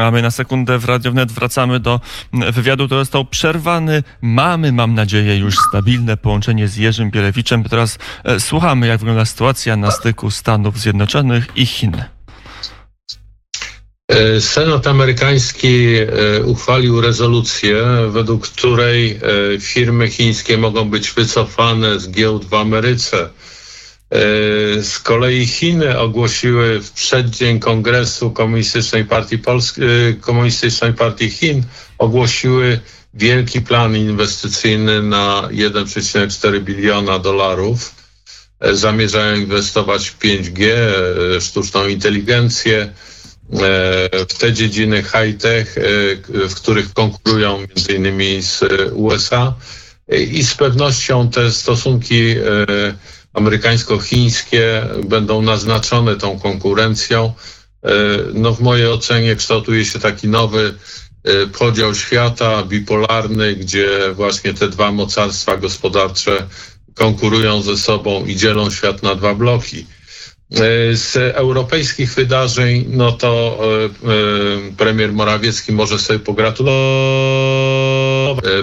A my na sekundę w Radio Wnet wracamy do wywiadu, który został przerwany. Mamy, mam nadzieję, już stabilne połączenie z Jerzym Bielewiczem. Teraz e, słuchamy, jak wygląda sytuacja na styku Stanów Zjednoczonych i Chin. E, Senat amerykański e, uchwalił rezolucję, według której firmy chińskie mogą być wycofane z giełd w Ameryce. Z kolei Chiny ogłosiły w przeddzień Kongresu Komunistycznej Partii, Polski, Komunistycznej Partii Chin ogłosiły wielki plan inwestycyjny na 1,4 biliona dolarów. Zamierzają inwestować w 5G, sztuczną inteligencję, E, w te dziedziny high-tech, e, w których konkurują między innymi z USA i z pewnością te stosunki e, amerykańsko-chińskie będą naznaczone tą konkurencją. No w mojej ocenie kształtuje się taki nowy podział świata bipolarny, gdzie właśnie te dwa mocarstwa gospodarcze konkurują ze sobą i dzielą świat na dwa bloki. E, z europejskich wydarzeń, no to e, e, premier Morawiecki może sobie pogratulować.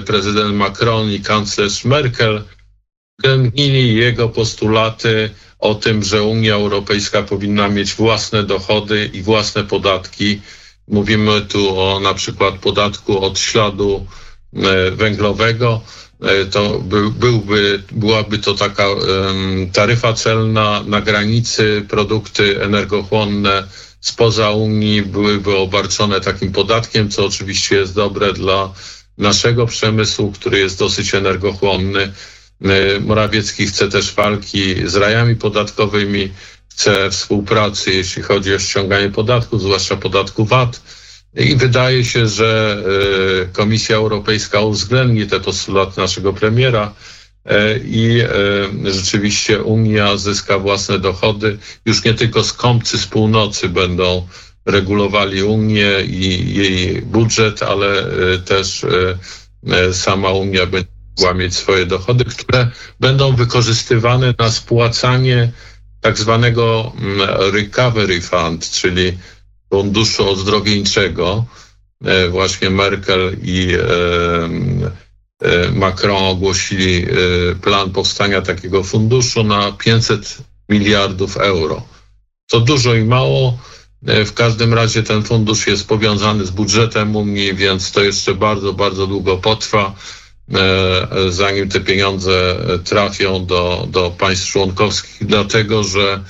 Prezydent Macron i kanclerz Merkel uwzględnili jego postulaty o tym, że Unia Europejska powinna mieć własne dochody i własne podatki. Mówimy tu o na przykład podatku od śladu węglowego. E, to by, byłby, byłaby to taka taryfa celna na granicy, produkty energochłonne spoza Unii byłyby obarczone takim podatkiem, co oczywiście jest dobre dla naszego przemysłu, który jest dosyć energochłonny. E, Morawiecki chce też walki z rajami podatkowymi, chce współpracy, jeśli chodzi o ściąganie podatków, zwłaszcza podatku VAT i wydaje się, że e, Komisja Europejska uwzględni te postulaty naszego premiera e, i rzeczywiście Unia zyska własne dochody. Już nie tylko skąpcy z północy będą regulowali Unię i jej budżet, ale też sama Unia będzie mogła mieć swoje dochody, które będą wykorzystywane na spłacanie tak zwanego mm, recovery fund, czyli funduszu ozdrowieńczego. E, właśnie Merkel i e, e, Macron ogłosili plan powstania takiego funduszu na 500 miliardów euro. To dużo i mało. W każdym razie ten fundusz jest powiązany z budżetem Unii, więc to jeszcze bardzo, bardzo długo potrwa, zanim te pieniądze trafią do, do państw członkowskich, dlatego że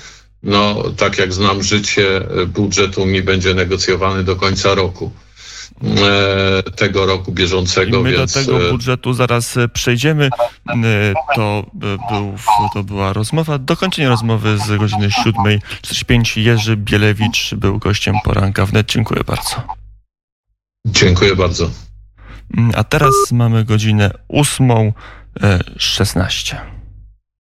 no tak jak znam życie, budżet Unii będzie negocjowany do końca roku e, tego roku bieżącego. I my więc... do tego e, budżetu zaraz e, przejdziemy. To, był, to była rozmowa, dokończenie rozmowy z godziny 7.45. Jerzy Bielewicz był gościem poranka wnet. Dziękuję bardzo. Dziękuję bardzo. A teraz mamy godzinę 8.16.